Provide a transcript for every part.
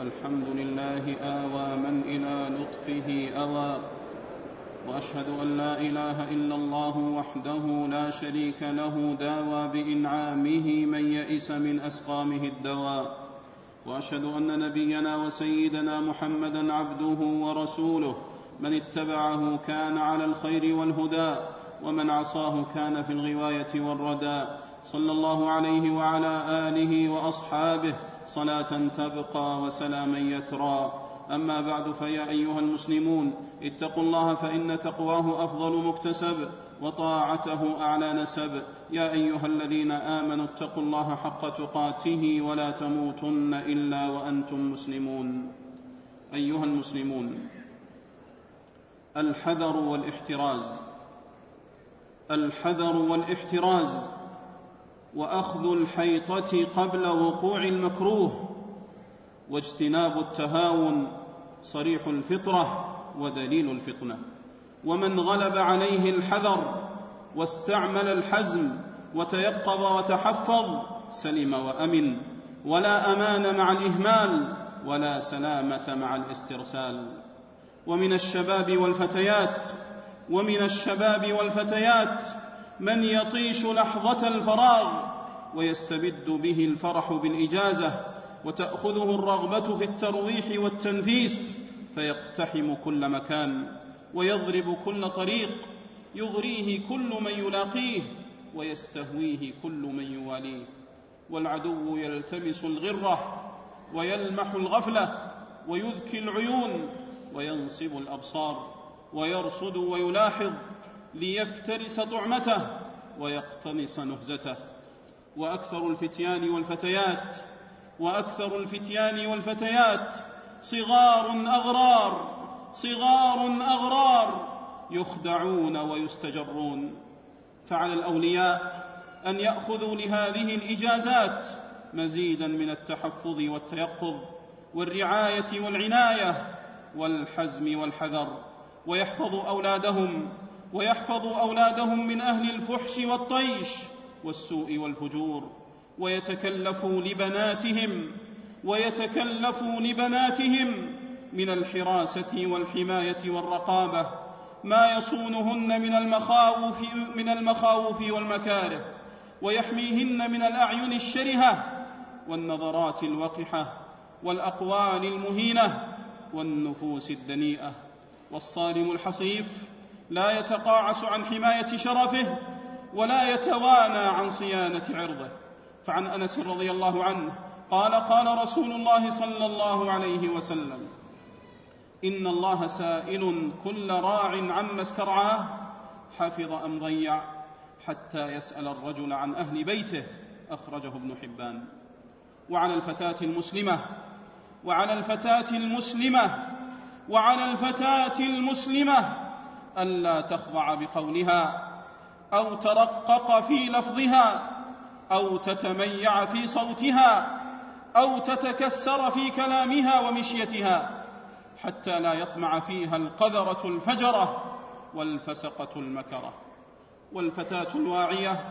الحمد لله آوى من إلى لطفه أوى وأشهد أن لا إله إلا الله وحده لا شريك له داوى بإنعامه من يئس من أسقامه الدواء وأشهد أن نبينا وسيدنا محمدا عبده ورسوله من اتبعه كان على الخير والهدى ومن عصاه كان في الغواية والردى. صلى الله عليه وعلى آله وأصحابه صلاة تبقى وسلاما يترى. أما بعد فيا أيها المسلمون اتقوا الله فإن تقواه أفضل مكتسب وطاعته أعلى نسب. يا أيها الذين آمنوا اتقوا الله حق تقاته ولا تموتن إلا وأنتم مسلمون. أيها المسلمون الحذر والإحتراز. الحذر والإحتراز. وأخذ الحيطة قبل وقوع المكروه واجتناب التهاون صريح الفطرة ودليل الفطنة. ومن غلب عليه الحذر واستعمل الحزم وتيقظ وتحفظ سلم وأمن. ولا أمان مع الإهمال ولا سلامة مع الاسترسال. ومن الشباب والفتيات ومن الشباب والفتيات من يطيش لحظة الفراغ ويستبد به الفرح بالإجازة وتأخذه الرغبة في الترويح والتنفيس فيقتحم كل مكان ويضرب كل طريق يغريه كل من يلاقيه ويستهويه كل من يواليه. والعدو يلتمس الغرة ويلمح الغفلة ويذكي العيون وينصب الأبصار ويرصد ويلاحظ ليفترس طعمته ويقتنص نهزته. وأكثر الفتيان والفتيات وأكثر الفتيان والفتيات صغار أغرار صغار أغرار يخدعون ويستجرون. فعلى الأولياء أن يأخذوا لهذه الإجازات مزيدا من التحفظ والتيقظ والرعاية والعناية والحزم والحذر ويحفظوا أولادهم ويحفظوا أولادهم من أهل الفحش والطيش والسوء والفجور ويتكلفوا لبناتهم ويتكلفوا لبناتهم من الحراسة والحماية والرقابة ما يصونهن من المخاوف من المخاوف والمكاره ويحميهن من الأعين الشرهة والنظرات الوقحة والأقوال المهينة والنفوس الدنيئة. والصارم الحصيف لا يتقاعس عن حماية شرفه ولا يتوانى عن صيانة عرضه. فعن أنس رضي الله عنه قال قال رسول الله صلى الله عليه وسلم إن الله سائل كل راع عما استرعاه حفظ أم ضيع حتى يسأل الرجل عن أهل بيته أخرجه ابن حبان. وعلى الفتاة المسلمة وعلى الفتاة المسلمة وعلى الفتاة المسلمة ألا تخضع بقولها أو ترقق في لفظها أو تتميع في صوتها أو تتكسر في كلامها ومشيتها حتى لا يطمع فيها القذرة الفجرة والفسقة المكرة والفتاة الواعية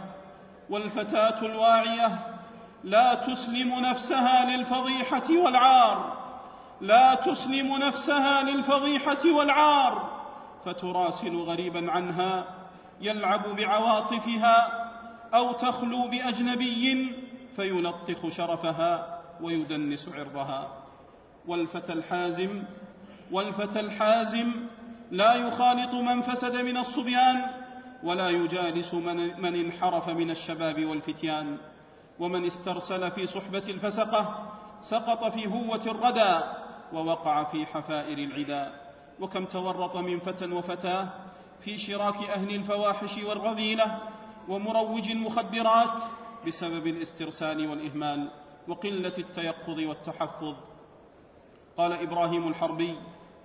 والفتاة الواعية لا تسلم نفسها للفضيحة والعار لا تسلم نفسها للفضيحة والعار فتراسل غريبا عنها يلعب بعواطفها أو تخلو بأجنبي فيلطخ شرفها ويدنس عرضها. والفتى الحازم والفتى الحازم لا يخالط من فسد من الصبيان ولا يجالس من, من انحرف من الشباب والفتيان. ومن استرسل في صحبة الفسقة سقط في هوة الردى ووقع في حفائر العدا. وكم تورط من فتى وفتاة في شراك أهل الفواحش والرذيلة ومروج المخدرات بسبب الاسترسال والإهمال وقلة التيقظ والتحفظ. قال إبراهيم الحربي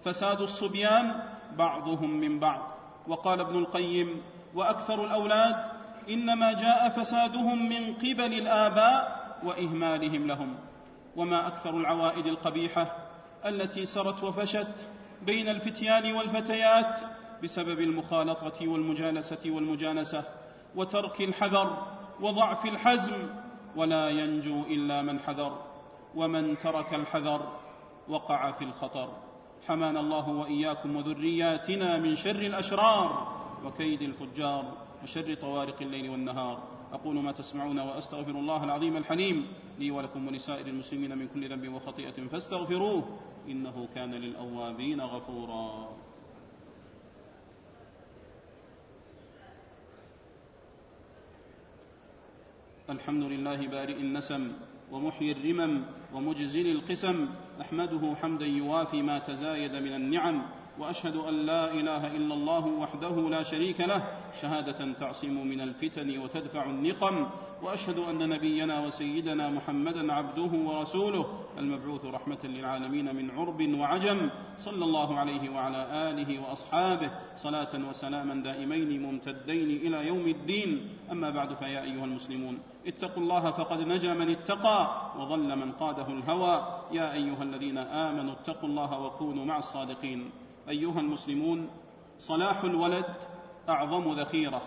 فساد الصبيان بعضهم من بعض وقال ابن القيم وأكثر الأولاد إنما جاء فسادهم من قبل الآباء وإهمالهم لهم وما أكثر العوائد القبيحة التي سرت وفشت بين الفتيان والفتيات بسبب المخالطة والمجالسه والمجانسة وترك الحذر وضعف الحزم ولا ينجو إلا من حذر ومن ترك الحذر وقع في الخطر. حمانا الله وإياكم وذرياتنا من شر الأشرار وكيد الفجار وشر طوارق الليل والنهار. أقول ما تسمعون وأستغفر الله العظيم الحليم لي ولكم ولسائر المسلمين من كل ذنب وخطيئة فاستغفروه إنه كان للأوابين غفورا. الحمد لله بارئ النسم ومحيي الرمم ومجزل القسم أحمده حمدا يوافي ما تزايد من النعم وأشهد أن لا إله إلا الله وحده لا شريك له شهادة تعصم من الفتن وتدفع النقم وأشهد أن نبينا وسيدنا محمدا عبده ورسوله المبعوث رحمة للعالمين من عرب وعجم صلى الله عليه وعلى آله وأصحابه صلاة وسلاما دائمين ممتدين إلى يوم الدين. أما بعد فيا أيها المسلمون اتقوا الله فقد نجا من اتقى وضل من قاده الهوى. يا أيها الذين آمنوا اتقوا الله وكونوا مع الصادقين. أيها المسلمون صلاح الولد أعظم ذخيرة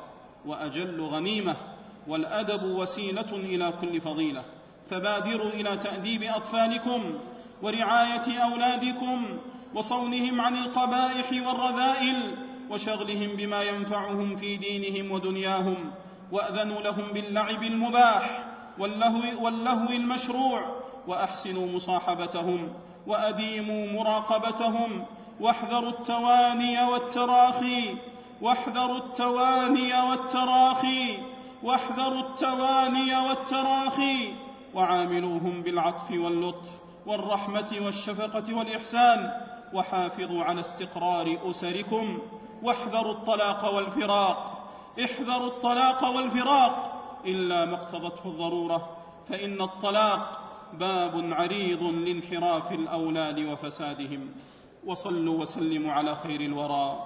وأجل غنيمة والأدب وسيلة إلى كل فضيلة. فبادروا إلى تأديب أطفالكم ورعاية أولادكم وصونهم عن القبائح والرذائل وشغلهم بما ينفعهم في دينهم ودنياهم. وأذنوا لهم باللعب المباح واللهو, واللهو المشروع وأحسنوا مصاحبتهم وأديموا مراقبتهم واحذروا التواني والتراخي واحذروا التواني والتراخي واحذروا التواني والتراخي وعاملوهم بالعطف واللطف والرحمة والشفقة والإحسان وحافظوا على استقرار أسركم واحذروا الطلاق والفراق احذروا الطلاق والفراق إلا ما اقتضته الضرورة فإن الطلاق باب عريض لانحراف الأولاد وفسادهم. وصلوا وسلموا على خير الورى.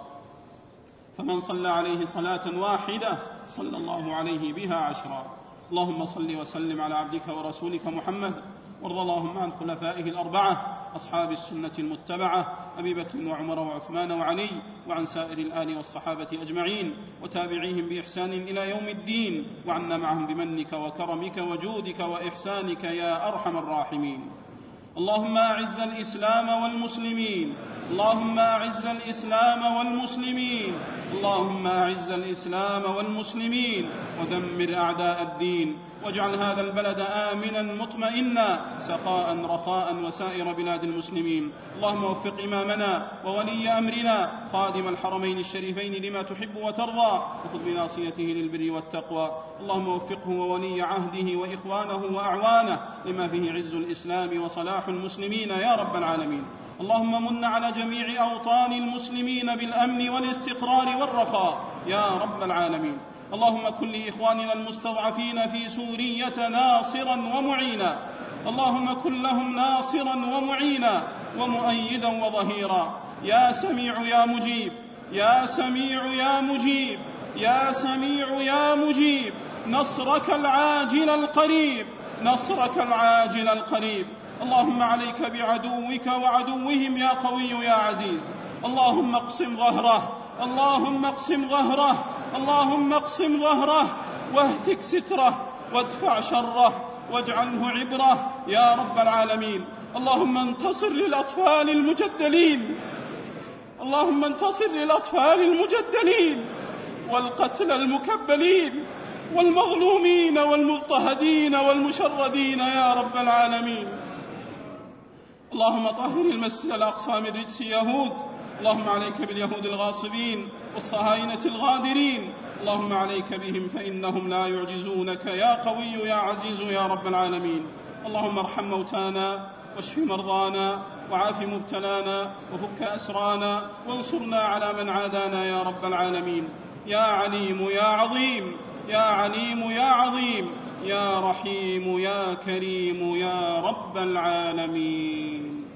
فمن صلى عليه صلاة واحدة صلى الله عليه بها عشرا. اللهم صل وسلم على عبدك ورسولك محمد. وارض اللهم عن خلفائه الأربعة أصحاب السنة المتبعة أبي بكر وعمر وعثمان وعلي وعن سائر الآل والصحابة أجمعين وتابعيهم بإحسان إلى يوم الدين وعنا معهم بمنك وكرمك وجودك وإحسانك يا أرحم الراحمين. اللهم أعز الإسلام والمسلمين. اللهم أعز الإسلام والمسلمين. اللهم أعز الإسلام والمسلمين. ودمر أعداء الدين. واجعل هذا البلد آمنا مطمئنا سخاء رخاء وسائر بلاد المسلمين. اللهم وفق إمامنا وولي أمرنا خادم الحرمين الشريفين لما تحب وترضى وخذ بناصيته للبر والتقوى. اللهم وفقه وولي عهده وإخوانه وأعوانه لما فيه عز الإسلام وصلاح المسلمين يا رب العالمين. اللهم من على جميع أوطان المسلمين بالأمن والاستقرار والرخاء. يا رب العالمين. اللهم كن لإخواننا المستضعفين في سوريه ناصرا ومعينا. اللهم كن لهم ناصرا ومعينا ومؤيدا وظهيرا. يا سميع يا مجيب. يا سميع يا مجيب. يا سميع يا مجيب. نصرك العاجل القريب. نصرك العاجل القريب. اللهم عليك بعدوك وعدوهم يا قوي يا عزيز. اللهم اقسم ظهره. اللهم اقسم ظهره. اللهم اقسم ظهره. واهتك ستره. وادفع شره. واجعله عبره. يا رب العالمين. اللهم انتصر للأطفال المجدلين. اللهم انتصر للأطفال المجدلين. والقتلى المكبلين. والمظلومين والمضطهدين والمشردين. يا رب العالمين. اللهم طهر المسجد الأقصى من رجس يهود. اللهم عليك باليهود الغاصبين والصهاينة الغادرين. اللهم عليك بهم فإنهم لا يعجزونك. يا قوي يا عزيز يا رب العالمين. اللهم ارحم موتانا واشف مرضانا وعاف مبتلانا وفك أسرانا وانصرنا على من عادانا يا رب العالمين. يا عليم يا عظيم يا عليم يا عظيم. يا رحيم يا كريم يا رب العالمين.